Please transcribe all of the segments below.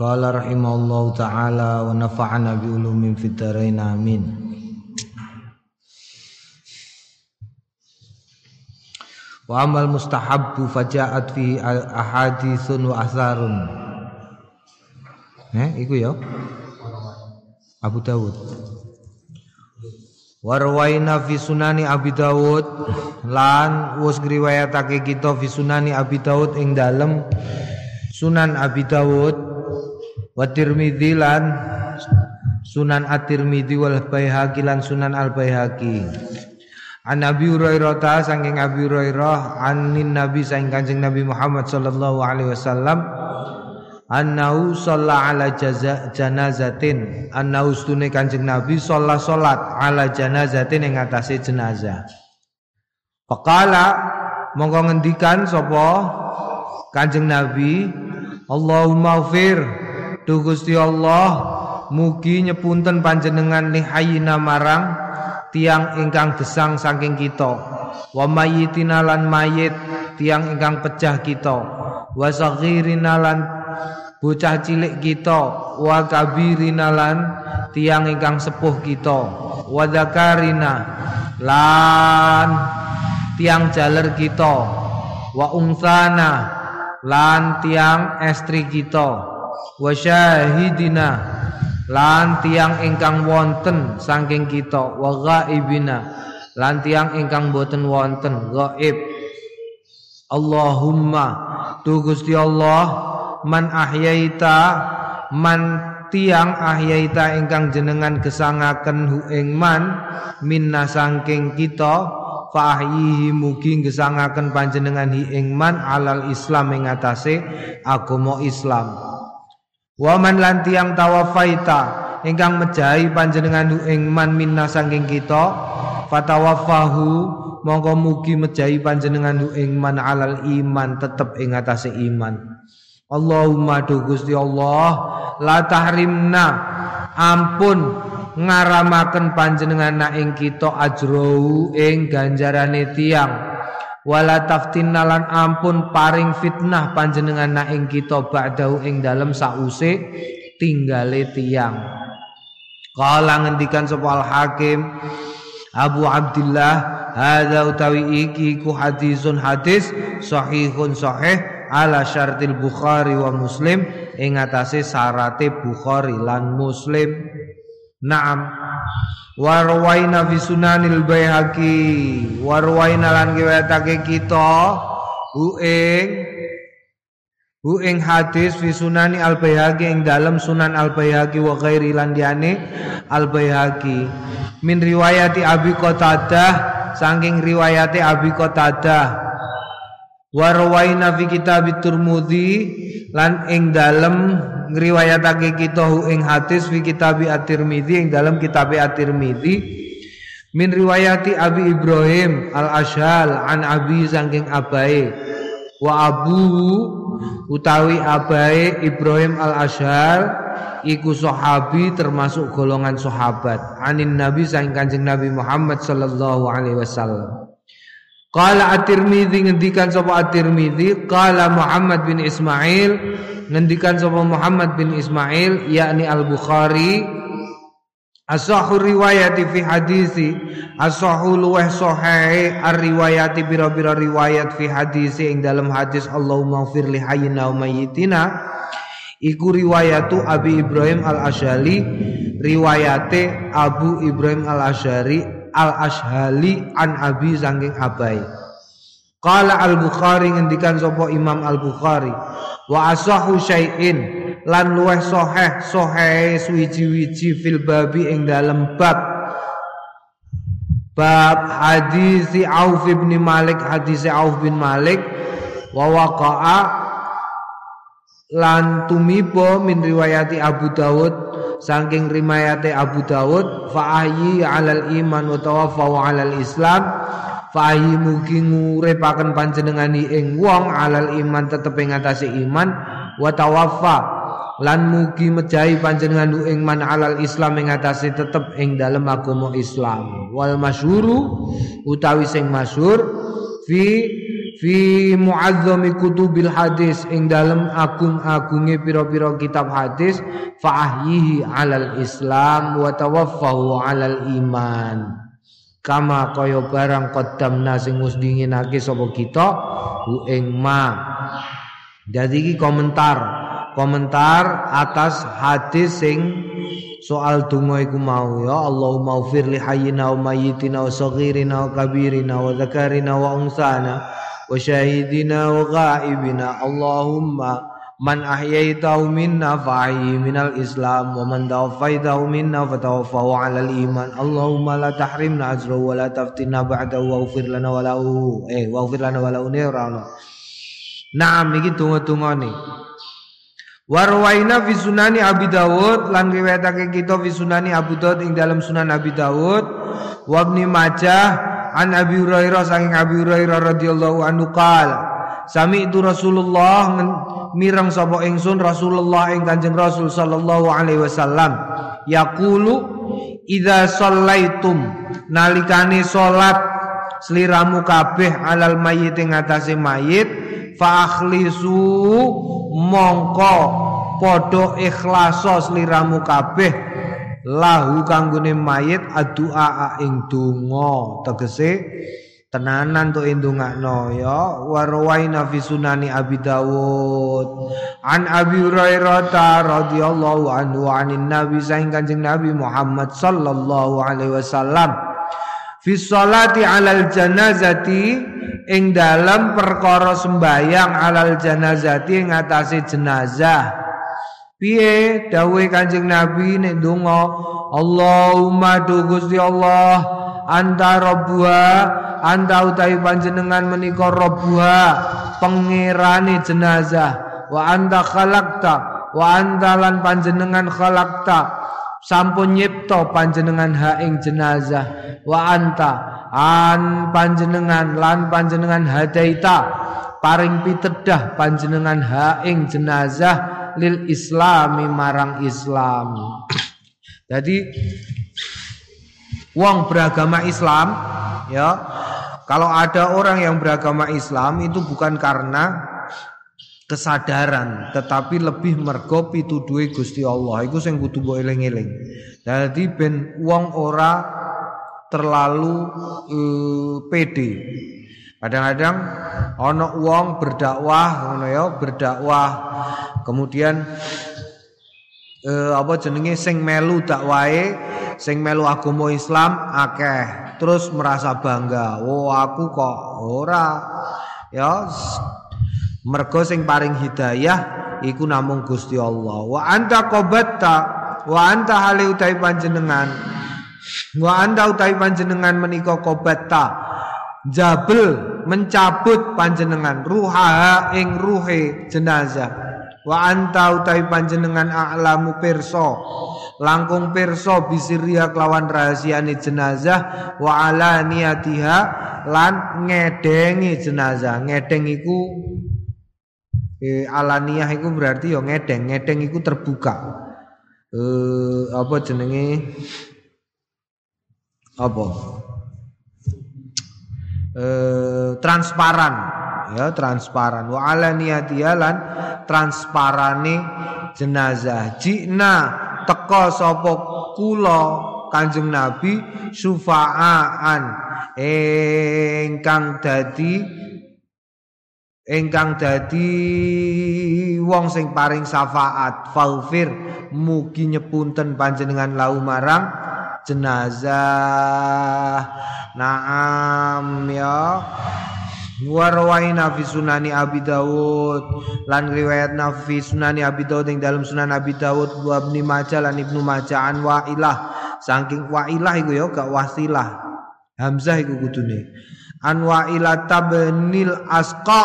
Qala rahimahullahu taala wa nafa'ana bi ulumin fid amin. Wa amal mustahabbu faja'at fi ahaditsun wa atharun. Eh, iku ya. Abu Dawud. Warwaina fi sunani Abi Dawud lan wis ngriwayatake kita fi sunani Abi Dawud ing dalem Sunan Abi Dawud wa Tirmidzi lan Sunan At-Tirmidzi wal Baihaqi lan Sunan Al-Baihaqi. An Abi Hurairah ta saking Abi Hurairah anin Nabi saking Kanjeng Nabi Muhammad sallallahu alaihi wasallam annahu shalla ala jaza, janazatin annahu stune Kanjeng Nabi shalla salat ala janazatin ing atase jenazah. Faqala mongko ngendikan sapa Kanjeng Nabi Allahumma ghfir tu Gusti Allah mugi nyepunten panjenengan lihayina marang tiang ingkang gesang saking kita. Wa mayyitina lan mayit tiang ingkang pecah kita. Wa saghirina lan bocah cilik kita. Wa kabirina lan tiang ingkang sepuh kita. Wa zakarina lan tiang jaler kita. Wa ungsana lan tiang estri kita wa syahidina lan tiang ingkang wonten saking kita. Wa ghaibina lan tiang ingkang boten wonten gaib Allahumma tu Gusti Allah man ahyaita man tiang ahyaita ingkang jenengan gesangaken hu ing man minna saking kita fa ahyihi mugi gesangaken panjenengan hi ing man alal Islam ing atase agama Islam Waman lan tiang tawafaita ingkang mejahi panjenengan ing man minna saking kita fatawafahu mongko mugi mejahi panjenengan ing man alal iman tetep ing atase iman. Allahumma do Gusti Allah la tahrimna ampun ngaramaken panjenengan na ing kita ajrou ing ganjarane tiang wala taftinna lan ampun paring fitnah panjenengan na ing kita ba'dahu ing dalem sause tinggale tiang kala ngendikan sapa al hakim Abu Abdullah hadza utawi iki ku hadisun hadis sahihun sahih ala syartil Bukhari wa Muslim ing atase syarate Bukhari lan Muslim. Naam warwaina fi sunanil baihaqi. Warwaina lan kiwetake kita hu ing hu ing hadis fi sunani al baihaqi ing dalam sunan al baihaqi wa ghairi lan diane al baihaqi min riwayati abi qatadah saking riwayati abi qatadah warwaina fi kitab turmudi lan ing dalem ngriwayatake kita ing hadis fi kitab at-Tirmidzi ing dalam kitab at-Tirmidzi. Min riwayati Abi Ibrahim al-Ashal an Abi saking abai wa abu utawi abai Ibrahim al-Ashal iku sahabi termasuk golongan sahabat anin Nabi saking Kanjeng Nabi Muhammad sallallahu alaihi wasallam Qala At-Tirmidzi ngendikan sapa At-Tirmidzi qala Muhammad bin Ismail ngendikan sapa Muhammad bin Ismail yakni Al-Bukhari. Asahu riwayati fi hadisi Asahu luweh sahih ar-riwayati bira-bira riwayat fi hadisi ing dalam hadis Allahumma fir li hayyina wa mayyitina. Iku riwayatu Abi Ibrahim al-Asyali Riwayate Abu Ibrahim al-Asyari al-Ashhali an Abi sangking Abai. Qala al-Bukhari ngendikan sapa Imam al-Bukhari wa asahu syai'in lan luweh sahih sahih suwiji-wiji fil babi ing dalem bab bab hadis Auf bin Malik hadis Auf bin Malik wa waqa'a lan tumibo min riwayati Abu Dawud saking rimayate Abu Dawud fa ahyi alal iman wa tawaffau alal islam. Fa ahyi mugi nguripaken panjenengani ing wong alal iman tetep ing atase iman. Wa tawaffa lan mugi mejahi panjenengan ing man alal islam ing atase tetep ing dalem agama Islam. Wal masyhuru utawi sing masyhur fi fi muazzami kutubil hadis. Ing dalem agung-agunge pira-pira kitab hadis fa'ahyihi alal islam wa tawaffahu alal iman. Kama kaya barang qaddamna sing wis dinginake sapa kita hu ing ma. Jadi iki komentar komentar atas hadis sing soal donga iku mau. Ya Allahumma ufir li hayyina wa mayyitina wa saghirina wa kabirina wa dzakarina wa unsana wa syahidina wa ghaibina Allahumma Man ahyaitahu minna fa'ayyi minal islam Wa man tawaffaitahu minna fatawaffahu alal iman Allahumma la tahrimna ajrahu wa la taftinna ba'dahu wa ufir lana lahu Eh wa ufir lana wa lahu ni Warwaina fi sunani Abi Dawud lan riwayatake kita fi sunani Abu Dawud ing dalam sunan Abi Dawud. Wa Ibnu Majah an Abi Hurairah saking Abi Hurairah radhiyallahu anhu qala Sami itu Rasulullah mirang sapa ingsun Rasulullah ing Kanjeng Rasul sallallahu alaihi wasallam. Yaqulu idza shallaitum nalikane salat sliramu kabeh alal mayit ing atase mayit fa akhlisu mongko padha ikhlaso sliramu kabeh lahu kanggone mayit adua ing donga. Tegese tenanan tuh indungakno ya. Warwaina fi sunani Abi Dawud. An Abi Hurairah radhiyallahu anhu anin Nabi saing Kanjeng Nabi Muhammad sallallahu alaihi wasallam. Fi sholati alal janazati ing dalam perkara sembayang alal janazati ing atase jenazah piye? Dawuhe Kanjeng Nabi nek donga Allahumma du Gusti Allah anta rabbuha anta utawi panjenengan menika rabbuha pangerane jenazah wa anta khalaqta wa anta lan panjenengan khalaqta sampun nyipta panjenengan ha ing jenazah wa anta an panjenengan lan panjenengan hadaita paring pitedah panjenengan ha ing jenazah lil islami marang Islam. Jadi wong beragama Islam ya kalau ada orang yang beragama Islam itu bukan karena kesadaran tetapi lebih mergo pituduhe Gusti Allah. Iku sing kudu mbok eling-eling. Dadi ben wong ora terlalu uh, pede kadang-kadang ana wong berdakwah ngono ya berdakwah. Kemudian uh, apa jenenge sing melu dakwahe sing melu agama Islam akeh. Terus merasa bangga oh aku kok ora. Ya mergo sing paring hidayah iku namung Gusti Allah. Wa anta qabatta wa anta hale utai panjenengan. Wa anta utai panjenengan menika qabatta. Jabel mencabut panjenengan ruha ing ruhe jenazah. Wa anta utai panjenengan a'lamu pirsa. Langkung pirsa bisiria kelawan rahasiane jenazah wa ala niatiha lan ngedengi jenazah. Ngedeng iku eh, alaniyah itu berarti ya ngedeng. Ngedeng itu terbuka. Eh, apa jenenge? Apa eh, transparan. Ya transparan. Wa alaniyatiha lan transparane jenazah. Jina teka sapa kula Kanjeng Nabi syufa'aan ingkang dadi ingkang dadi wong sing paring syafaat. Faufir mugi nyepunten panjenengan lau marang jenazah. Naam ya. Warwaina fi sunani Abi Dawud. Lan riwayat fi sunani Abi Dawud ing dalam sunan Abi Dawud wa Ibnu Majah lan Ibnu Majah an Wa'ilah. Saking Wa'ilah iku ya gak wasilah. Hamzah iku kudune. An Wa'ilah tabnil asqa.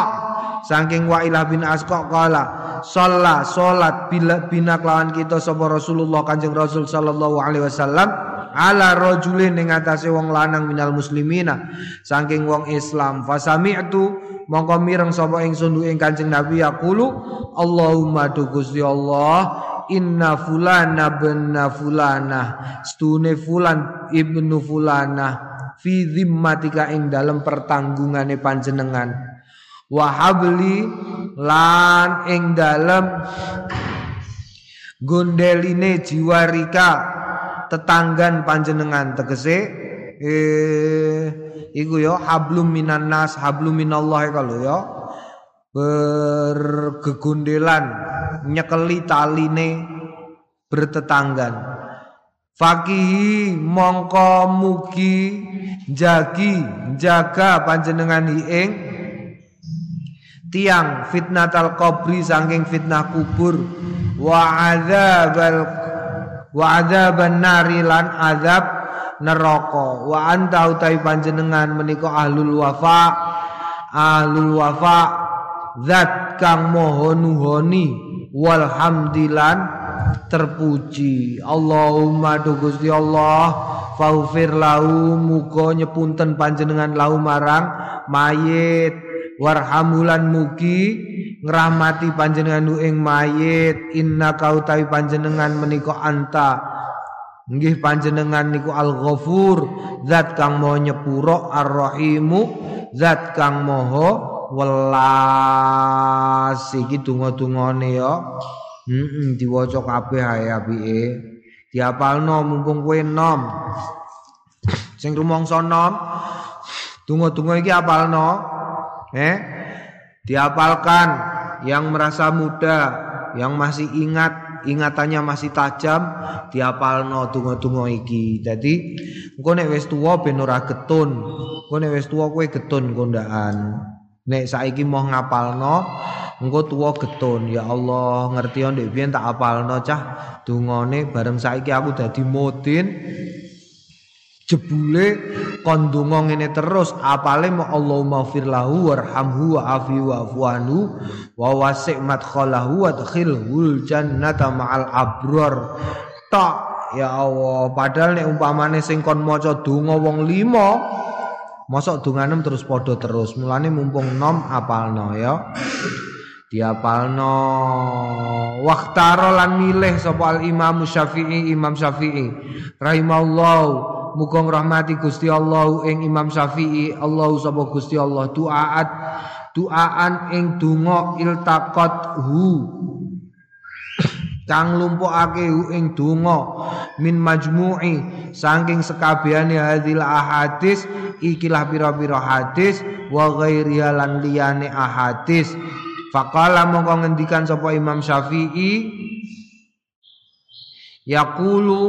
Saking Wa'ilah bin asqa kala sholat sholat bila bina kelawan kita sapa Rasulullah Kanjeng Rasul sallallahu alaihi wasallam ala rajulin ing atase wong lanang minal muslimina. Saking wong Islam. Fasami'tu mongko mireng sapa ingsun ing Kanjeng Nabi yaqulu Allahumma tu Gusti Allah inna fulana binna fulana. Stune fulan ibnu fulana fi zimmatika ing dalam pertanggungane panjenengan. Wa habli lan ing dalem gondeline jiwarika tetanggan panjenengan tegese eh iku ya hablum minan nas hablum minallah kalau ya bergegundelan nyekeli taline bertetanggan. Fakihi mongko mugi jagi jaga panjenengan ing tiang fitnatal qabri saking fitnah kubur. Wa adzabal wa adzaban nari lan azab neraka. Wa anta utai panjenengan menika ahlul wafa ahlul wafa zat kang moho nuhoni. Walhamdilan terpuji. Allahumma do Gusti Allah faufir lahu muga nyepunten panjenengan lahu marang mayit. Warhamulan mugi ngrahmati panjenengan ing mayit inna kau tawi panjenengan menika anta nggih panjenengan niku al-ghafur zat kang maha nyepuro ar-rahimu zat kang maha welas iki donga-dungane ya Heeh, diwaca kabeh ae apike. Diapalno mumpung kowe nom. Sing rumangsa nom, donga-donga iki apalno. Eh? Diapalkan yang merasa muda, yang masih ingat, ingatannya masih tajam, diapalno donga-donga iki. Dadi engko nek wis tuwa ben ora getun. Engko nek wis tuwa kowe getun kondaan. Nek saiki mau ngapalno, engko tuwa getun ya Allah ngerti ndek biyen tak apalno cah dungane bareng saiki aku dadi modin jebule kon donga ngene terus apale ma Allahumma fir lahu warhamhu wa afi wa afwanu wa wasi' madkhalahu wa adkhilhul jannata ma'al abrar tak ya Allah padahal nek umpamane sing kon maca donga wong lima Mosok donganem terus podo terus. Mulane mumpung nom apalno ya? Diapalno. Waktaro lan milih sapa al Imam Syafi'i Imam Syafi'i. Rahimallah muga rahmati Gusti Allah ing Imam Syafi'i. Allah sapa Gusti Allah doaat doaan ing donga iltaqat hu. Kang lumpukake hu ing donga min majmu'i. Saking sekabehane hadil ahadis ikilah pira-pira hadis wa ghairiha lan liyane ahadis. Faqala mongko ngendikan sapa Imam Syafi'i Yaqulu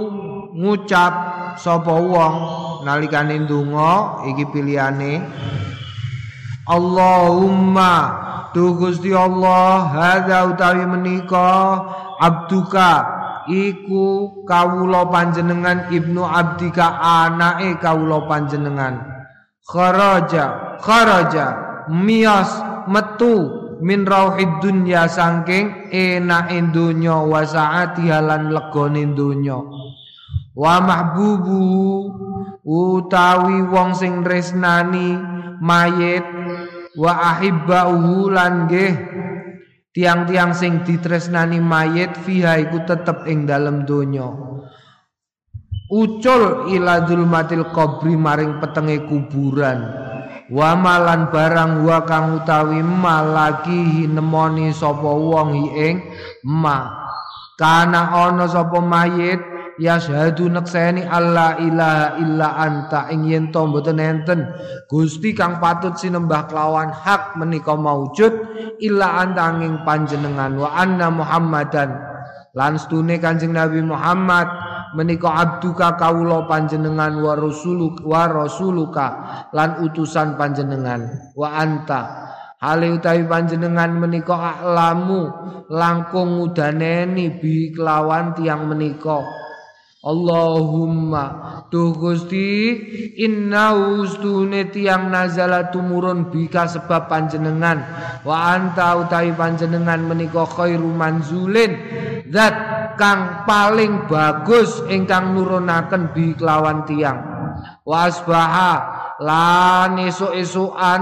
ngucap sapa wong nalikane ndonga iki pilihane Allahumma tu Gusti Allah hadza utawi menika abduka iku kawula panjenengan ibnu abdika anake kawula panjenengan. Kharaja kharaja mias metu min rauhid dunya saking enake donya wa saati halan legone donya. Wa mahbubu utawi wong sing tresnani mayit wa ahibbauhu lan nggih tiang-tiang sing ditresnani mayit fiha iku tetep ing dalem donya. Ucul ila zulmatil qabri maring petenge kuburan wa malan barang wa kang utawi malaki nemoni sapa wong ing ma. Kana ana sapa mayit ya syahadu nekseni Allah ilaha illa anta. Ing yen to mboten enten Gusti kang patut sinembah kelawan hak menika maujud illa anta panjenengan. Wa anna Muhammadan. Lan stune Kanjeng Nabi Muhammad menika abduka kawula panjenengan wa rasuluk wa rasuluka lan utusan panjenengan. Wa anta. Hale utawi panjenengan menika aklamu langkung udaneni bi kelawan tiang menika Allahumma. Tuh Gusti inna ustune tiang nazala tumurun bika sebab panjenengan. Wa anta utawi panjenengan menika khairu manzulin. Zat kang paling bagus ingkang nurunaken bi kelawan tiang wa asbaha lan esuk-esukan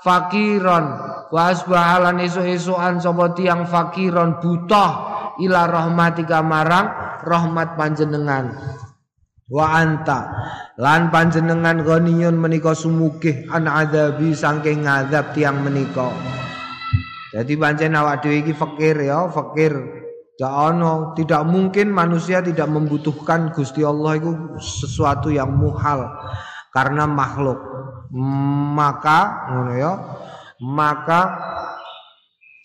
fakiron. Wa asbaha lan esuk-esukan sapa tiang fakiron butuh ila rahmatika marang rahmat panjenengan wa anta lan panjenengan ghaniyun menika sumugih an adabi saking ngazab tiang menika Jadi pancen awak dhewe iki fakir ya, fakir. Tidak ono, tidak mungkin manusia tidak membutuhkan Gusti Allah itu sesuatu yang muhal karena makhluk. Maka ngono ya, maka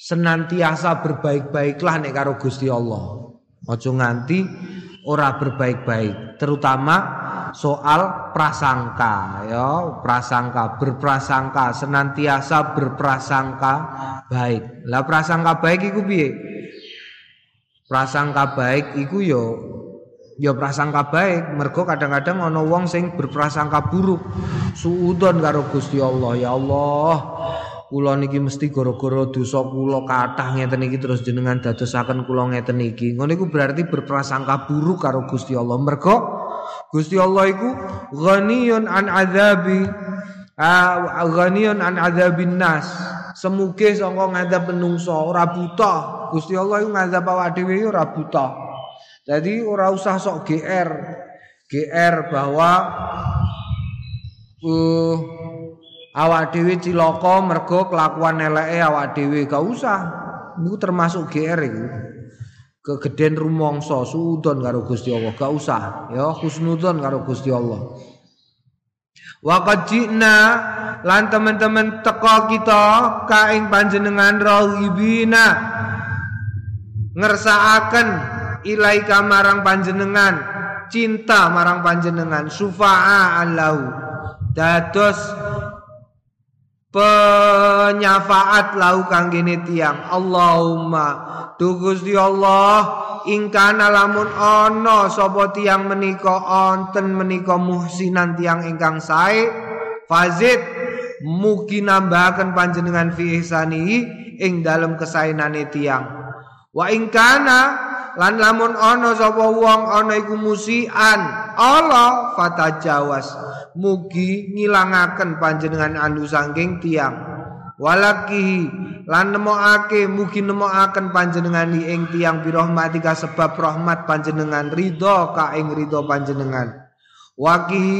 senantiasa berbaik-baiklah nek karo Gusti Allah. Ojo nganti ora berbaik-baik, terutama soal prasangka ya, prasangka, berprasangka, senantiasa berprasangka baik. Lah prasangka baik iku piye? Prasangka baik iku yo ya, ya prasangka baik mergo kadang-kadang ana wong sing berprasangka buruk suudon karo Gusti Allah ya Allah kula niki mesti gara-gara dosa kula kathah ngeten iki terus jenengan dadosaken kula ngeten iki. Ngono iku berarti berprasangka buruk karo Gusti Allah. Mergo Gusti Allah iku ghaniyun an azabi uh, ghaniyun an azabin nas. Semuge saka ngadab menungso ora buta. Gusti Allah iku ngadab awak dhewe ora buta. Jadi ora usah sok GR. GR bahwa uh, awak dhewe cilaka mergo kelakuan eleke awak dhewe. Gak usah. Niku termasuk GR iku. Kegeden rumangsa sudon karo Gusti Allah. Gak usah. Ya husnudon karo Gusti Allah. Waqad ji'na lan teman-teman teko kita ka ing panjenengan rahibina ngersakaken ilaika marang panjenengan. Cinta marang panjenengan. Sufa'a allahu dados penyafaat lau kanggene tiang. Allahumma. Tu Gusti Allah ingkana lamun ana sapa tiang menika onten menika muhsinan tiang ingkang sae? Fazid mugi nambahaken panjenengan fi ihsani ing dalem kesaenane tiang. Wa ingkana lan lamun ana sapa wong ana iku musian Allah fatajawas. Mugi ngilangaken panjenengan anu sangking tiang walaki lan nemokake mugi nemokaken panjenengan ing tiang birahmatika sebab rahmat panjenengan ridho ka ing ridho panjenengan. Waki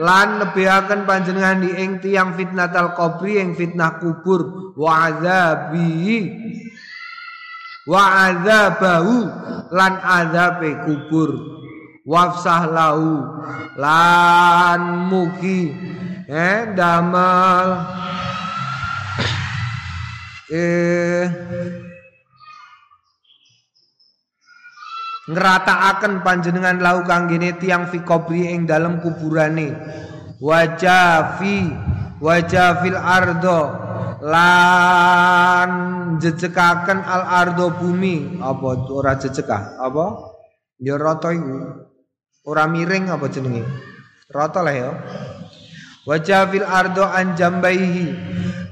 lan nebeaken panjenengan di ing tiang fitnatal qabri ing fitnah kubur. Wa azabi wa azabahu lan azabe kubur. Wafsah lahu lan mugi eh damel eh ngerataaken panjenengan lau kanggene tiang fi kubri ing dalem kuburane. Wajafi wajafil ardo lan jejekaken al ardo bumi apa ora jejekah apa ya rata iku Ora miring apa jenenge? Rata lah ya. Wajah fil ardo an jambaihi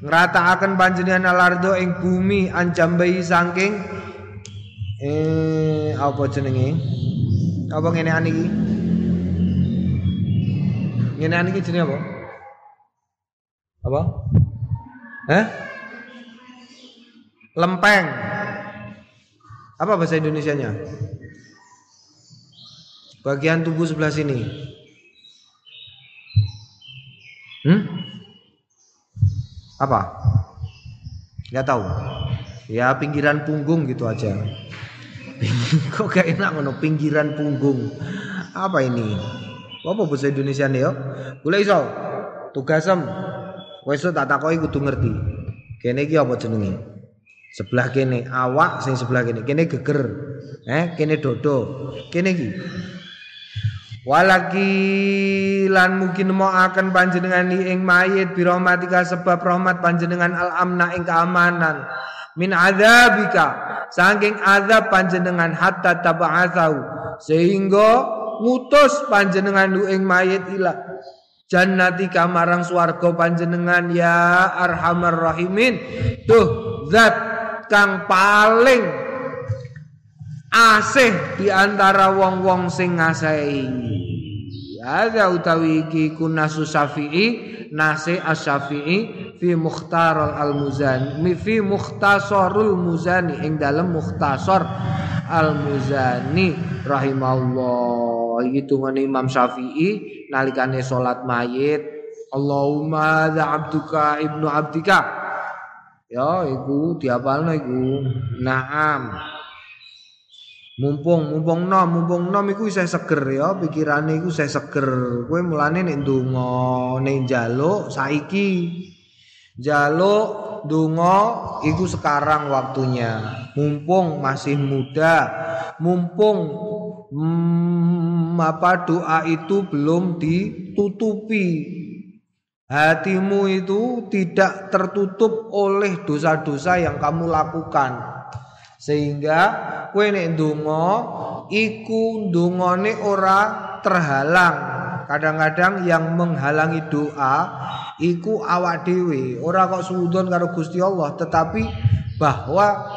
ngratakaken panjenengan al ardo ing bumi an jambaihi saking eh apa jenenge? Apa ngene an iki? Ngene an iki jenenge apa? Apa? Hah? Lempeng. Apa bahasa Indonesianya? Bagian tubuh sebelah sini. Hmm? Apa? Gak tahu. Ya pinggiran punggung gitu aja. Kok gak enak ngono pinggiran punggung. Apa ini? Apa bahasa Indonesia nih yo? Boleh iso. Tugasem. Wes tak takoki kudu ngerti. Kene iki apa jenenge? Sebelah kene awak sing sebelah kene. Kene geger. Eh, kene dodo. Kene iki Walaki lan mungkin akan panjenengan ing mayit birahmatika sebab rahmat panjenengan al amna ing keamanan min adzabika saking azab panjenengan hatta tab'atsau sehingga ngutus panjenengan ing mayit ila jannati kamarang swarga panjenengan ya arhamar rahimin tuh zat kang paling asih di antara wong-wong sing ngasahi. Ada utawi iki kunasu Syafi'i nasi Asy-Syafi'i fi Mukhtar al-Muzani fi Mukhtasarul Muzani ing dalam Mukhtasar al-Muzani rahimahullah iki tungane Imam Syafi'i nalikane salat mayit Allahumma za abduka ibnu abdika Ya iku diapalno iku. Naam. Mumpung mumpung nom mumpung nom iku isih seger ya pikirane iku isih seger. Kowe mulane nek ndonga ning njaluk saiki. Jaluk donga iku sekarang waktunya. Mumpung masih muda, mumpung hmm, apa doa itu belum ditutupi. Hatimu itu tidak tertutup oleh dosa-dosa yang kamu lakukan. Sehingga kowe nek ndonga iku ndongane ora terhalang. Kadang-kadang yang menghalangi doa iku awak dhewe, ora kok suudon karo Gusti Allah, tetapi bahwa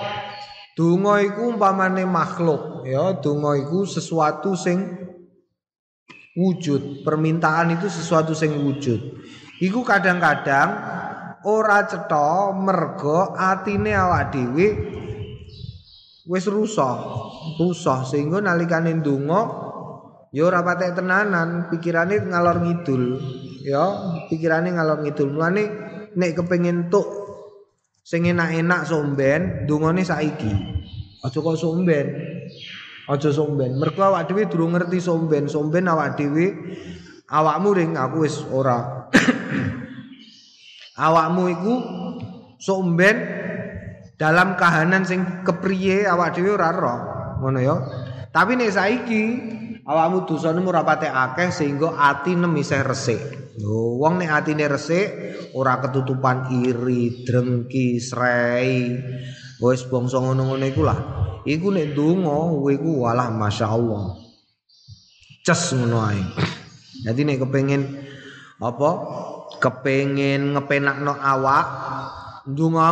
donga iku umpamane makhluk, ya, donga iku sesuatu sing wujud, permintaan itu sesuatu sing wujud. Iku kadang-kadang ora cetha mergo atine awak dhewe wis rusak, rusak sehingga nalikane ndonga ya ora patek tenanan, pikirane ngalor ngidul, ya, pikirane ngalor ngidul. Mulane nek kepengin tuk sing enak-enak somben, ndongane saiki. Aja kok somben. Aja somben. Mergo awak dhewe durung ngerti somben, somben awak dhewe awakmu ring aku wis ora. awakmu iku somben dalam kahanan sing kepriye awak dhewe ora ero ngono ya. Tapi nek saiki awakmu dosane ora pate akeh sehingga ati nem isih resik. Lho wong nek atine resik ora ketutupan iri drengki srei. Wis bangsa ngono-ngono iku lah. Iku nek donga iku walah masyaallah. Ces ngono ae. Dadi nek kepengin apa? Kepengin ngepenakno awak ndonga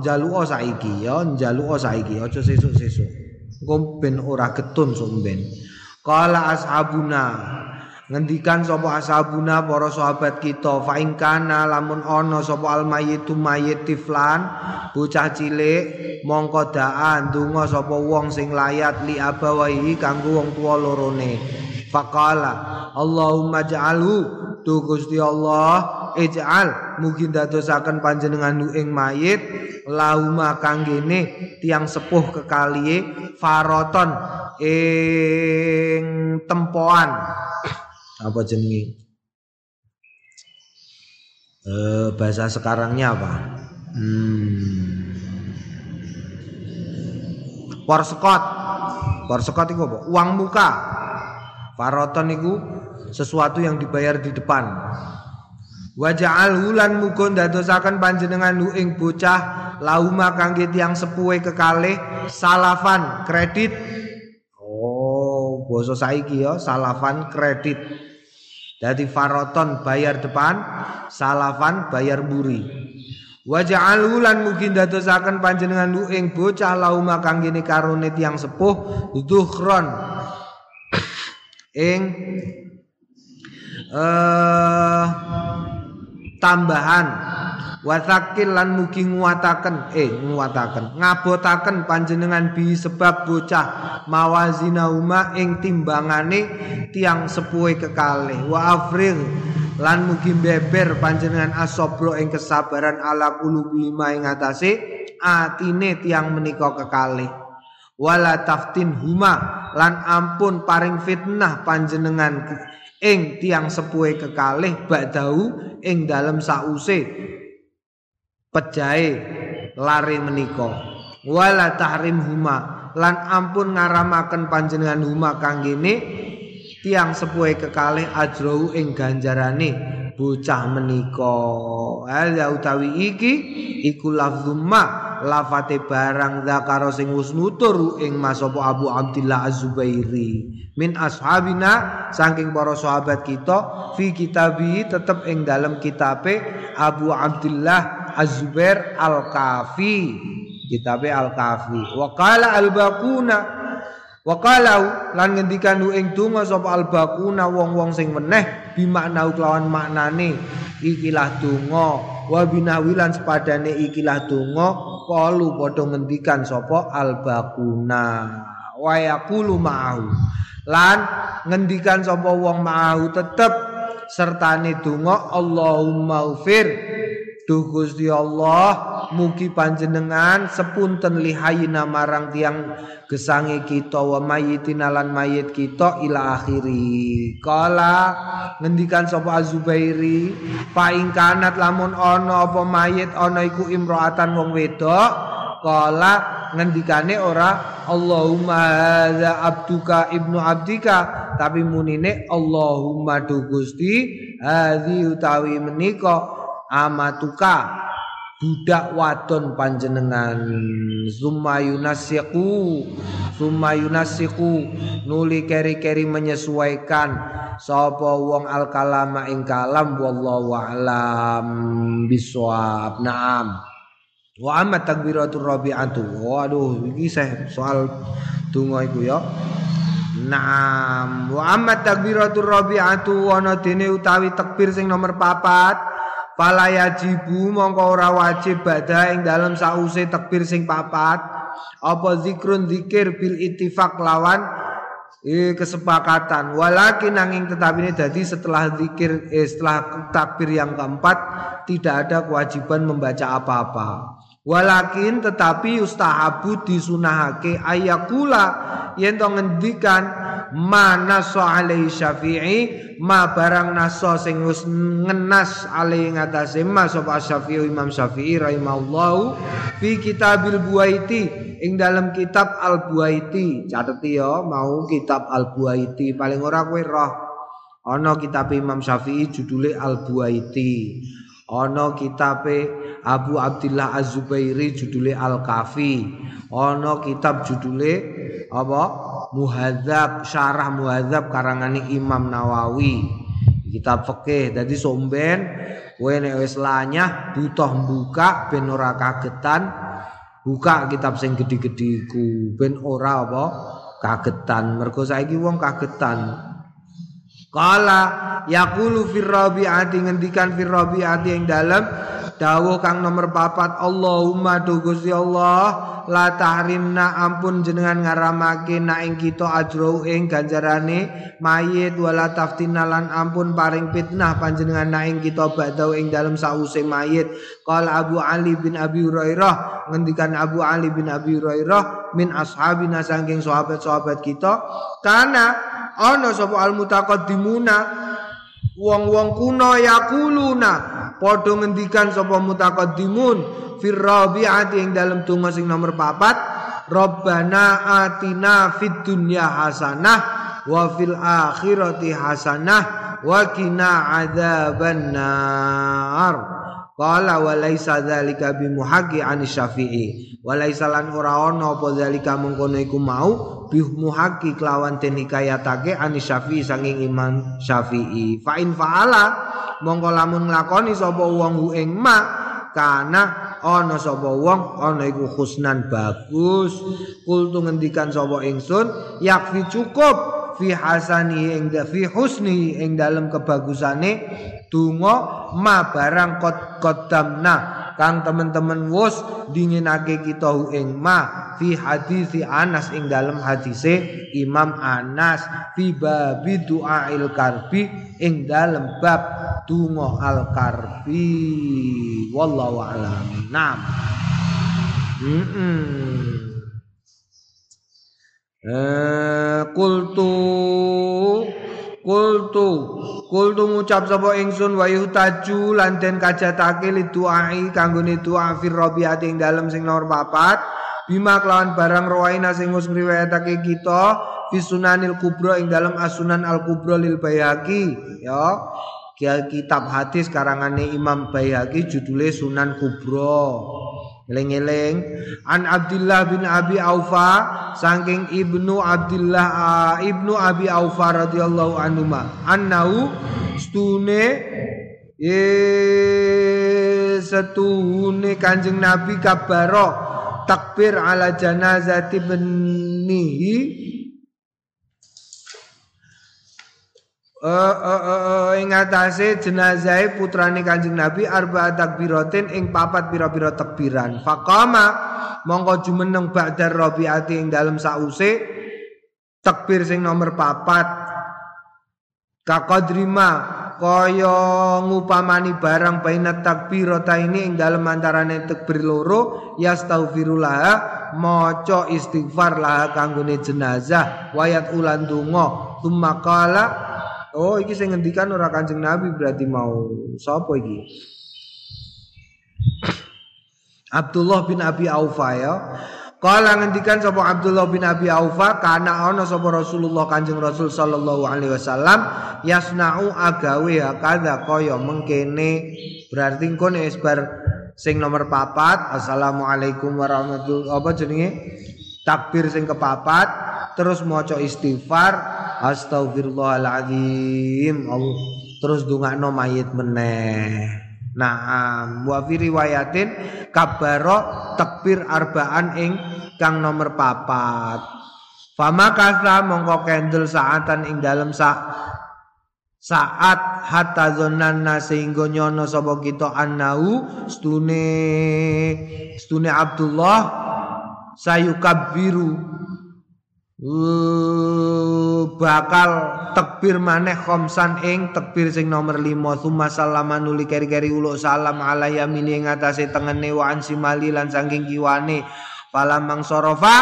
njaluk saiki ya njaluk saiki aja sesuk-sesuk. Engko ben ora getun somben qala ashabuna ngendikan sapa ashabuna para sahabat kita fa kana lamun ana sapa almayitu mayit tiflan bocah cilik mongko daan ndonga sapa wong sing layat li abawahi kanggo wong tuwa lorone. Faqala Allahumma ja'alhu tu Gusti Allah ij'al mugi dadosaken panjenengan ing mayit. Lauma kanggene tiang sepuh kekaliye faroton ing tempoan. Apa jenenge? Eh bahasa sekarangnya apa? Hmm. Porsekot porsekot itu apa? Uang muka. Faroton itu sesuatu yang dibayar di depan Waja'al hulan muga ndadosaken panjenengan ing bocah lauma kangge tiyang sepuhe kekalih salafan kredit. Oh, basa saiki ya salafan kredit. Dadi faroton bayar depan, salafan bayar buri. Waja'al hulan mugi ndadosaken panjenengan ing bocah lauma kangge karone tiyang sepuh dukhron ing eh uh, tambahan. Wasakil lan mugi nguataken eh nguataken ngabotaken panjenengan bi sebab bocah mawazina uma ing timbangane tiang sepuhe kekalih. Wa afril lan mugi beber panjenengan asobro ing kesabaran ala kulubi ing atase atine tiang menika kekalih. Wala taftin huma lan ampun paring fitnah panjenengan ing tiang sepuhe kekalih ba'dau ing dalem sause pejae lari menika. Wala tahrim huma lan ampun ngaramaken panjenengan huma kanggene tiang sepuhe kekalih ajrau ing ganjarane bocah menika. Ala utawi iki iku lafzumma lafate barang zakaro sing wis nutur ing Mas Abu Abdillah Az-Zubairi. Min ashabina saking para sahabat kita fi kitabi tetep ing dalam kitabe Abu Abdillah Az-Zubair Al-Kafi. Kitabe Al-Kafi. Wa qala al-baquna wa qala lan ngendikan ing donga sapa al-baquna wong-wong sing meneh bimakna kelawan maknane ikilah donga wa binawilan sepadane ikilah donga kalu padha ngendikan sapa albaquna wa yaqulu ma'ahu lan ngendikan sapa wong ma'ahu tetep sertane donga Allahumma ufir. Duh Gusti Allah mugi panjenengan sepunten lihayina marang tiang gesangi kita wa mayyitina lan mayit kita ila akhiri. Kala ngendikan sapa azubairi paing kanat lamun ana apa mayit ana iku imroatan wong wedok. Kala ngendikane ora Allahumma hadza abduka ibnu abdika. Tapi munine Allahumma du Gusti hadhi utawi menika amatuka budak wadon panjenengan. Zumayunasiku Zumayunasiku nuli keri-keri menyesuaikan. Sapa wong al kalama ing kalam wallahu a'lam bisawab. Na'am. Wa amma takbiratul rabi'atu. Waduh iki soal donga iku ya. Naam. Wa amma takbiratul rabi'atu. Ana dene utawi takbir sing nomor papat Fala yajibu mongko ora wajib badha ing dalem sause takbir sing papat. Apa zikrun zikir bil ittifaq lawan? Eh, kesepakatan. Walakin nanging tetapi ini jadi setelah zikir eh, setelah takbir yang keempat tidak ada kewajiban membaca apa-apa. Walakin tetapi ustahabu disunahake ayakula yen to ngendikan mana alai syafi'i ma barang naso sing wis ngenas ali ngatasé ma sapa Syafi'i Imam Syafi'i rahimallahu fi kitabil buaiti ing dalam kitab Al Buaiti catet ya mau kitab Al Buaiti paling ora kowe roh. Ana kitab Imam Syafi'i judule Al Buaiti ana kitabe Abu Abdullah Az-Zubairi judule Al-Kafi. Ana kitab judule apa? Muhadzab syarah Muhadzab karangane Imam Nawawi. Kitab fikih. Dadi somben kowe nek wis lanyah butuh buka ben ora kagetan buka kitab sing gedhi-gedhi iku. Ben ora apa? Kagetan. Mergo saiki wong kagetan. Kala yaqulu fir rabi'ati ngendikan fir rabi'ati ing dalem dawuh kang nomor papat Allahumma do Gusti Allah la tahrimna ampun jenengan ngaramake na ing kita ajro ing ganjarane mayit wala taftina lan ampun paring fitnah panjenengan na ing kita badau ing dalam sause mayit. Qala Abu Ali bin Abi Hurairah ngendikan Abu Ali bin Abi Hurairah min ashabina saking sahabat-sahabat kita karena ana sapa al mutaqaddimuna wong-wong kuno yakuluna padha ngendikan sapa mutaqaddimun fir rabi'ati ing dalam donga sing nomor papat Rabbana atina fid dunya hasanah wa fil akhirati hasanah wa qina adzabannar Qala wa laisa dzalika bimuhaqi an Syafi'i. Wa laisa lan ora ana apa dzalika mengkono iku mau bimuhaqi kelawan den hikayatake an Syafi'i sanging Imam Syafi'i. Fa in fa'ala mongko lamun nglakoni sapa wong ing ma kana ana sapa wong ana iku husnan bagus kultu ngendikan sapa ingsun yakfi cukup fi hasani ing fi husni ing dalem kebagusane donga ma barang kot kodamna kang teman-teman wus dinginake kita ing ma fi hadisi Anas ing dalam hadise Imam Anas fi babi il karbi ing dalam bab donga al karbi wallahu alam. Nam mm -mm. Eh, kultu Kultu Kultu ngucap sapa ingsun wa yuhtaju lan den kajatake li duai kanggone doa fir rabiat ing dalem sing nomor papat bima kelawan barang rawaina sing wis ngriwayatake kita fi sunanil kubra ing dalem asunan al kubra lil bayaki ya kitab hadis karangane Imam Bayhaqi judule Sunan Kubra Eling-eling An Abdullah bin Abi Aufa saking Ibnu Abdullah uh, Ibnu Abi Aufa radhiyallahu anhu annahu stune e setune Kanjeng Nabi kabaro takbir ala janazati benihi uh, uh, uh, ing atase jenazah putrane Kanjeng Nabi arba takbiratin ing papat pira-pira takbiran. Faqama mongko jumeneng ba'dar rabiati ing dalem sause takbir sing nomor papat. Kakadrima kaya ngupamani barang baina takbirata ini ing dalem antarane takbir loro yastaghfirullah maca istighfar lah kanggone jenazah wayat ulan donga tsumma qala oh iki sing ngendikan ora Kanjeng Nabi berarti mau sapa iki? Abdullah bin Abi Aufa ya. Kala ngendikan sapa Abdullah bin Abi Aufa kana ana sapa Rasulullah Kanjeng Rasul sallallahu alaihi wasallam yasna'u agawe kada kaya mengkene. Berarti kon esbar sing nomor papat assalamualaikum warahmatullahi apa jenenge takbir sing kepapat terus maca istighfar astagfirullahaladzim terus dungakno mayit meneh. Nah, wa fi riwayatin kabaro takbir arbaan ing kang nomor papat. Fama kasa mongko kendel saatan ing dalam sa saat hatta zonanna sehingga nyono sapa kita annau stune stune Abdullah sayukabiru Uh, bakal tekbir maneh khomsan ing tekbir sing nomor lima. Summa salaman nuli keri-keri uluk salam ala yamini ing atase tengene wa simali lan saking kiwane. Palamang sorofa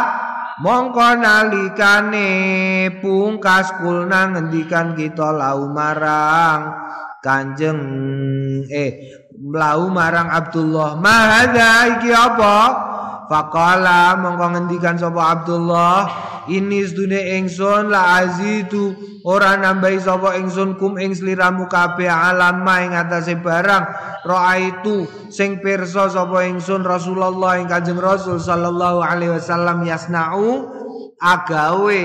mongko nalikane pungkas kulna ngendikan kita lau marang kanjeng eh lau marang Abdullah. Mahada iki apa Faqala mongko ngendikan sapa Abdullah ini sedune ingsun la azitu ora nambahi sapa ingsun kum ing sliramu kabeh alam ing atase barang raaitu sing pirsa sapa ingsun Rasulullah ing Kanjeng Rasul sallallahu alaihi wasallam yasnau agawe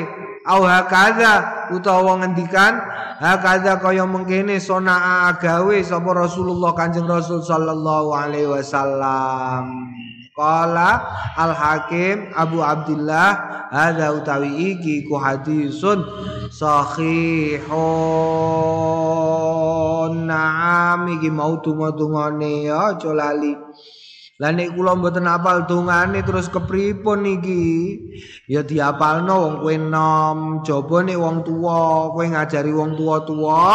au hakadha utawa ngendikan hakadha kaya mengkene sona agawe sapa Rasulullah Kanjeng Rasul sallallahu alaihi wasallam Qala Al Hakim Abu Abdullah hadza utawi iki ku hadisun sahihun na'am iki mau donga-dongane ya aja lali Lah nek kula mboten apal dongane terus kepripun iki? Ya diapalno wong kowe nom, jaba nek wong tuwa, kowe ngajari wong tuwa-tuwa,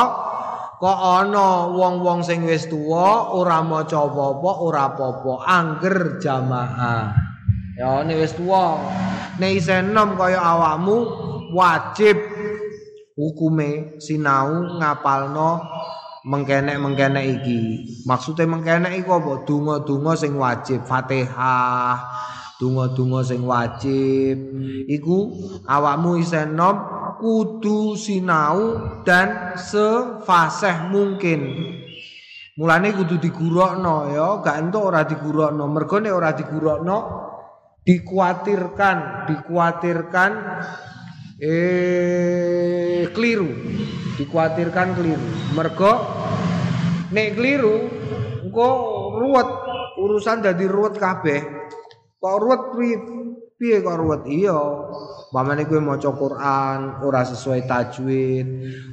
kok ana wong-wong sing wis tuwa ora maca apa-apa ora apa-apa angger jamaah. Ya nek wis tuwa. Nek isih enom kaya awakmu wajib hukume sinau ngapalno mengkenek-mengkenek iki. Maksude mengkenek iku apa? Donga-donga sing wajib. Fatihah donga-donga sing wajib iku awakmu isih enom kudu sinau dan sefasih mungkin. Mulane kudu digurokno ya, gak entuk ora digurokno. Mergo nek ora digurokno dikuatirkan, dikuatirkan eh keliru. Dikuatirkan keliru. Mergo nek keliru engko ruwet urusan jadi ruwet kabeh. Kok ruwet piye kok? Iya. Pamane kowe maca Quran ora sesuai tajwid,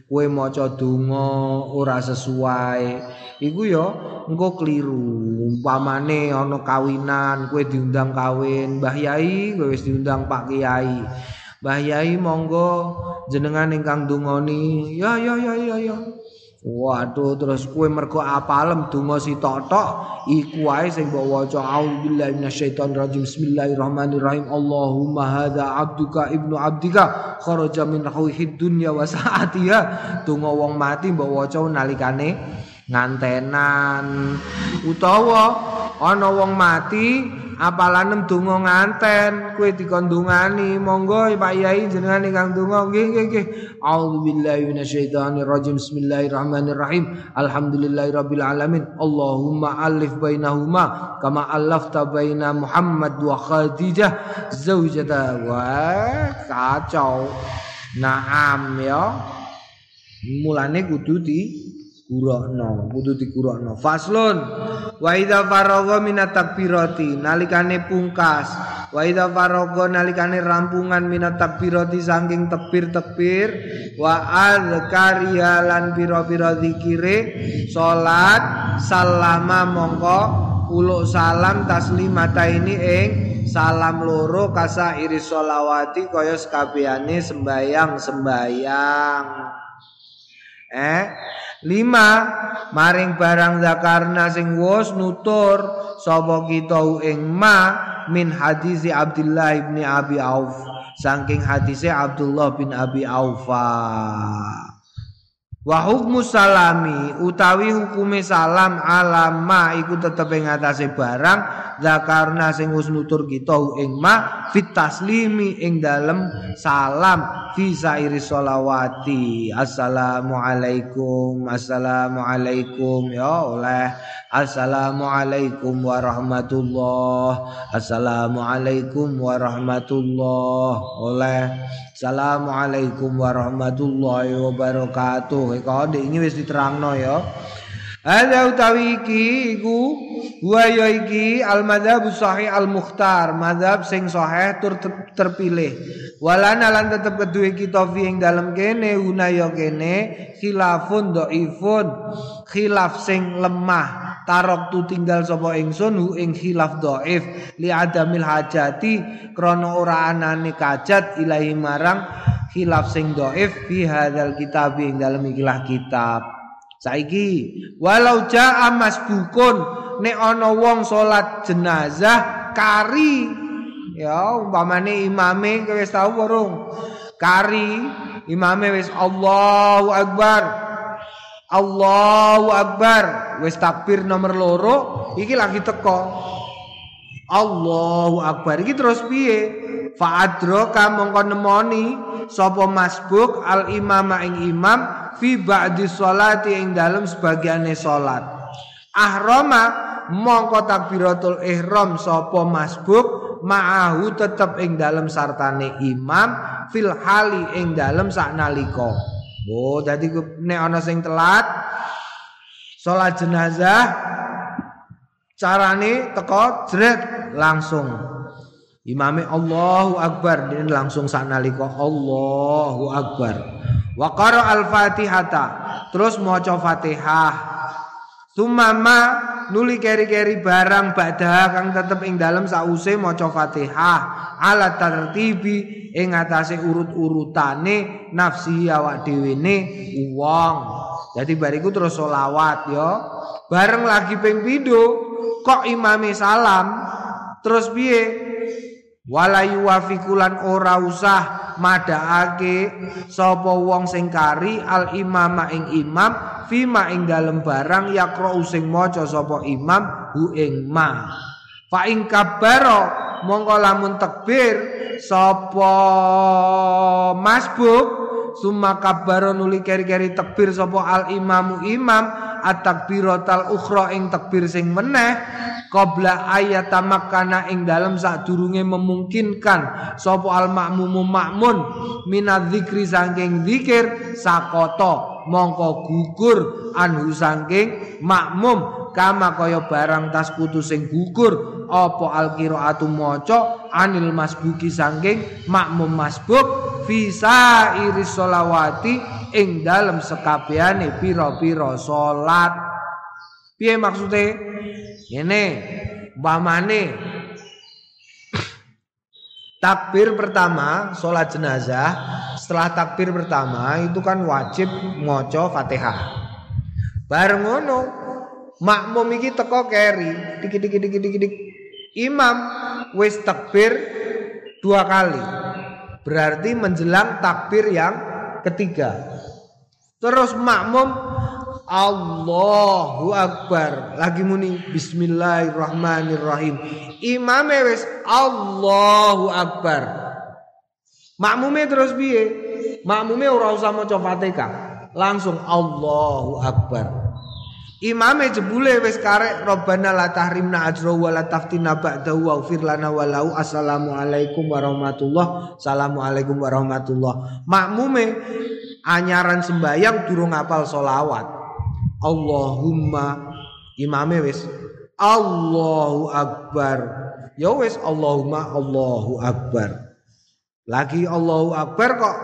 kowe maca donga ora sesuai, iku ya engko keliru. Pamane ana kawinan, kowe diundang kawin, Mbah Yai kowe wis diundang Pak Kiai. Mbah Yai monggo jenengan ingkang dungoni. Ya ya ya ya ya. Waduh terus kue mergo apalem donga si tok. Iku wae sing mbok waca auzubillahi minasyaitonir rajim bismillahirrahmanirrahim. Allahumma hadza abduka ibnu abdika kharaja min ruhid dunya wa sa'atiha. Donga wong mati mbok waca nalikane ngantenan. Utawa ana wong mati apalanem donga nganten kowe dikondungani monggo Pak Yai jenengan ingkang donga. Nggih nggih nggih. Auzubillahi minasyaitonir rajim bismillahirrahmanirrahim alhamdulillahirabbil alamin. Allahumma alif bainahuma kama alafta baina Muhammad wa Khadijah zaujata wah kacau. Naam ya. Mulane kudu di kurokno kudu dikurokno. Faslun wa idza faragha minat takbirati nalikane pungkas. Wa idza faragha nalikane rampungan minat takbirati saking tekbir-tekbir wa adzkariya lan pira-pira zikire salat salama mongko uluk salam taslimata ini ing salam loro kasa iris solawati kaya sekabehane sembayang sembayang Eh? Lima maring barang zakarna sing wus nutur sapa kita ing ma min hadis Abdullah bin Abi Auf. Saking hadise Abdullah bin Abi Aufa Wa hukmu salami utawi hukume salam alama iku tetep ing atase barang zakarna sing wis nutur kita ing ma fit taslimi ing dalem salam fi sairi sholawati. Assalamu alaikum assalamu alaikum ya oleh assalamu alaikum warahmatullah. Assalamu alaikum warahmatullah. Oleh Assalamualaikum warahmatullahi wabarakatuh. Kau ini wis diterangno ya. Ada utawi iki iku wa ya iki al madzhab sahih al mukhtar, madzhab sing sahih tur terpilih. Walana lan tetep kedue kita fi ing dalem kene unaya kene khilafun dhaifun, khilaf sing lemah tarok tu tinggal sapa ingsun hu ing khilaf dhaif li adamil hajati krana ora anane kajat ilahi marang khilaf sing dhaif fi hadzal kitab ing dalem ikilah kitab saiki walau jaa masbukun nek ana wong salat jenazah kari. Ya umpamane imame wis tau burung kari imame wis Allahu akbar. Allahu Akbar. Wis takbir nomor loro iki lagi teko. Allahu Akbar. Iki terus piye fa'adroka mongko nemoni sapa masbuk al imama ing imam fi ba'di sholati ing dalem sebagiane salat ahrama mongko takbiratul ihram sapa masbuk ma'ahu tetep ing dalem sartane imam fil hali ing dalem saknalika. Oh, jadi nek ana sing telat salat jenazah carane teko jret langsung imame Allahu Akbar. Dan langsung sanalika Allahu Akbar. Wa qara al-Fatihata. Terus maca Fatihah. Sumama nuli keri-keri barang badah kang tetep ing dalem sause maca Fatihah. Ala tartibi ing atase urut-urutane nafsi awak dhewe ne wong. Jadi bariku terus solawat yo. Bareng lagi ping pindho kok imame salam? Terus piye? Walayu wafikulan ora usah madhaake sapa wong sing kari al imama ing imam fima ing dalem barang yakra sing maca sapa imam hu ing ma. Fa ing kabaro mongko lamun takbir sapa masbuk summa kabbaro nuli keri-keri takbir sapa al imamu imam at takbiratal ukhra ing takbir sing meneh qabla ayat tamakkana ing dalem sadurunge memungkinkan sapa al makmumu makmun minadz zikri saking zikir sakoto mongko gugur anhu saking makmum kama kaya barang tas kutu sing gugur apa al qiraatu maca anil masbuki sangking makmum masbuk visa iris solawati ing dalem sekabehane pira-pira salat piye maksude? Ngene umpamane takbir pertama salat jenazah setelah takbir pertama itu kan wajib maca Fatihah. Bareng ngono makmum iki teko keri dikit dikit dikit dikit Imam wis takbir dua kali. Berarti menjelang takbir yang ketiga. Terus makmum Allahu Akbar. Lagi muni Bismillahirrahmanirrahim. Imam wis Allahu Akbar. Makmume terus piye? Makmume ora usah maca. Langsung Allahu Akbar. Imame jebule wis karek Rabbana la tahrimna ajra wa la taftina ba'dahu wa ufir lana walau assalamualaikum warahmatullah. Assalamualaikum warahmatullah. Makmume anyaran sembayang durung apal solawat Allahumma imame wis Allahu akbar. Ya wis Allahumma Allahu akbar. Lagi Allahu akbar kok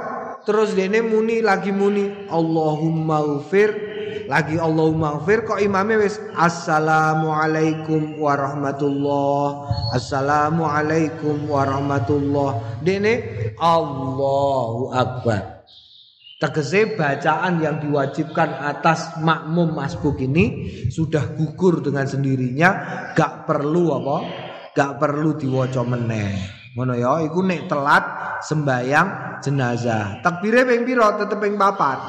terus dene muni lagi muni Allahumma ufir lagi Allahumma gfir kok imame wis assalamualaikum warahmatullah assalamualaikum warahmatullah dene Allahu akbar Tegese bacaan yang diwajibkan atas makmum masbuk ini sudah gugur dengan sendirinya, gak perlu apa? Gak perlu diwaca meneh. Ngono ya, iku nek telat sembayang jenazah. Takbire ping pira? Tetep ping papat.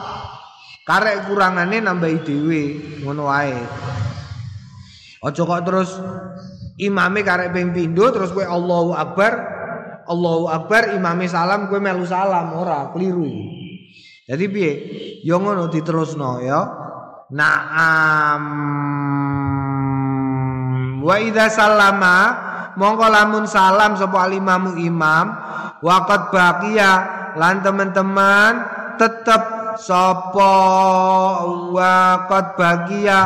Karek kurangane nambahi dhewe, ngono wae. Aja kok terus imame karek ping pindho terus kowe Allahu Akbar, Allahu Akbar imame salam kowe melu salam ora keliru. Jadi piye? Ya ngono diterusno ya. Naam. Wa idza salama mongko lamun salam sapa alimamu imam waqat baqiya lan teman-teman tetep sapa waqat baqiya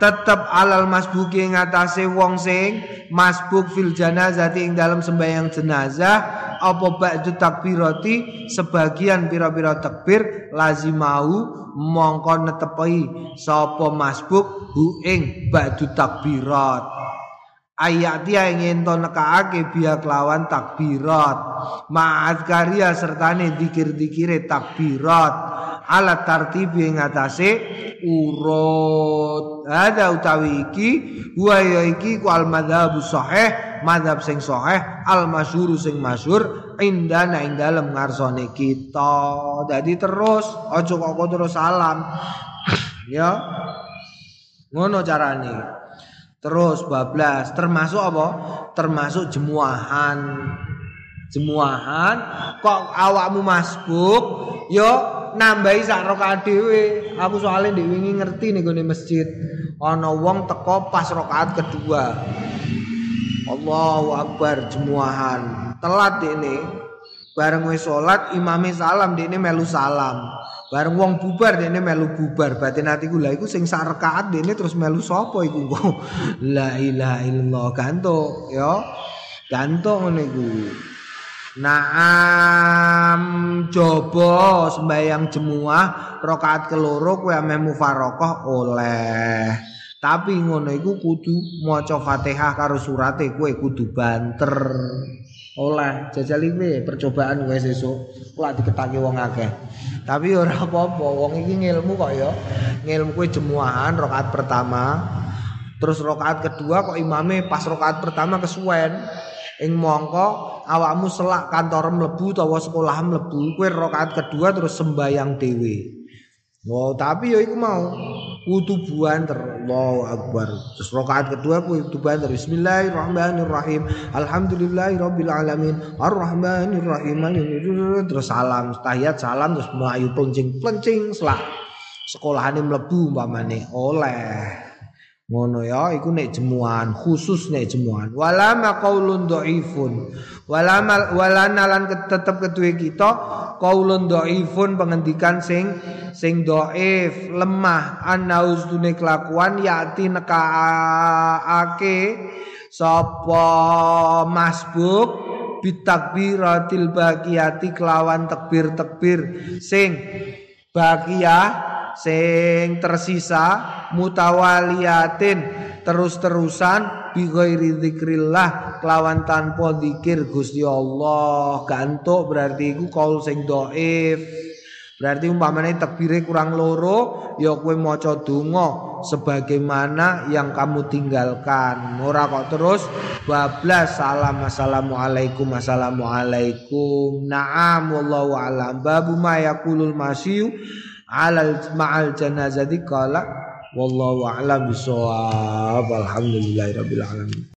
tetep alal masbuki ngatasé wong sing masbuk fil janazati ing dalam sembahyang jenazah. Apa ba'du takbirati? Sebagian pira-pira takbir lazimau mongko netepi sapa masbuk hu ing ba'du takbirat ayat dia ingin to nekaake biya kelawan takbirat. Ma'ad karya sertane dikir-dikire takbirat. Ala tartibi ing atase urut. Ada utawi iki wa ya iki ku al madzhab sahih madzhab sing sahih al masyhur sing masyhur indana ing dalem ngarsane kita. Dadi terus aja kok terus salam. Ya ngono carane terus bablas termasuk apa termasuk jemuahan jemuahan kok awakmu masbuk yo nambahi sak rakaat dhewe. Aku soalnya ndek wingi ngerti nih gue masjid. Ana wong teko pas rakaat kedua. Allahu Akbar jemuahan. Telat ini. Bareng wis salat imame salam ini melu salam. Bareng wong bubar ini melu bubar. Batin atiku lha iku sing sak rakaat ini terus melu sapa iku kok. La ilaha illallah gantuk ya. Gantuk ngene iku. Naam coba sembayang jemuah rakaat keloro kowe ame mufarokoh oleh. Tapi ngono iku kudu maca Fatihah karo surate kowe kudu banter. Oleh jajal iki percobaan kowe sesuk kula diketake wong akeh. Tapi ora apa-apa, wong iki ngilmu kok ya. Ngilmu kowe jemuahan rakaat pertama. Terus rakaat kedua kok imame pas rakaat pertama kesuwen. Ing mongko awakmu selak kantor mlebu utawa sekolah mlebu kowe rakaat kedua terus sembayang dhewe. Wow, tapi ya iku mau kudu banter. Allahu akbar. Terus rakaat kedua kudu banter. Bismillahirrahmanirrahim. Alhamdulillahirabbil alamin. Arrahmanirrahim. Terus salam, tahiyat salam terus mlayu plencing-plencing selak sekolahane mlebu umpamane oleh ngono ya iku nek jemuan khusus nek jemuan. Wala maqaulun dhaifun wala wala nalan tetep ketuwe kita qaulun dhaifun pengendikan sing sing dhaif lemah anaus dune kelakuan yati nekaake sapa masbuk bitakbiratil baqiyati kelawan takbir-takbir sing baqiyah sing tersisa mutawaliyatin terus-terusan bi ghairi dzikrillah kelawan tanpa zikir Gusti Allah. Gantuk berarti iku kaul sing dhaif. Berarti umpamane takbire kurang loro ya kowe maca donga sebagaimana yang kamu tinggalkan. Ora kok terus bablas salam assalamualaikum assalamualaikum. Na'am wallahu alam. Babu ma yaqulul masyu alal ma'al janazati qala wallahu a'lam bisawab alhamdulillahirabbil alamin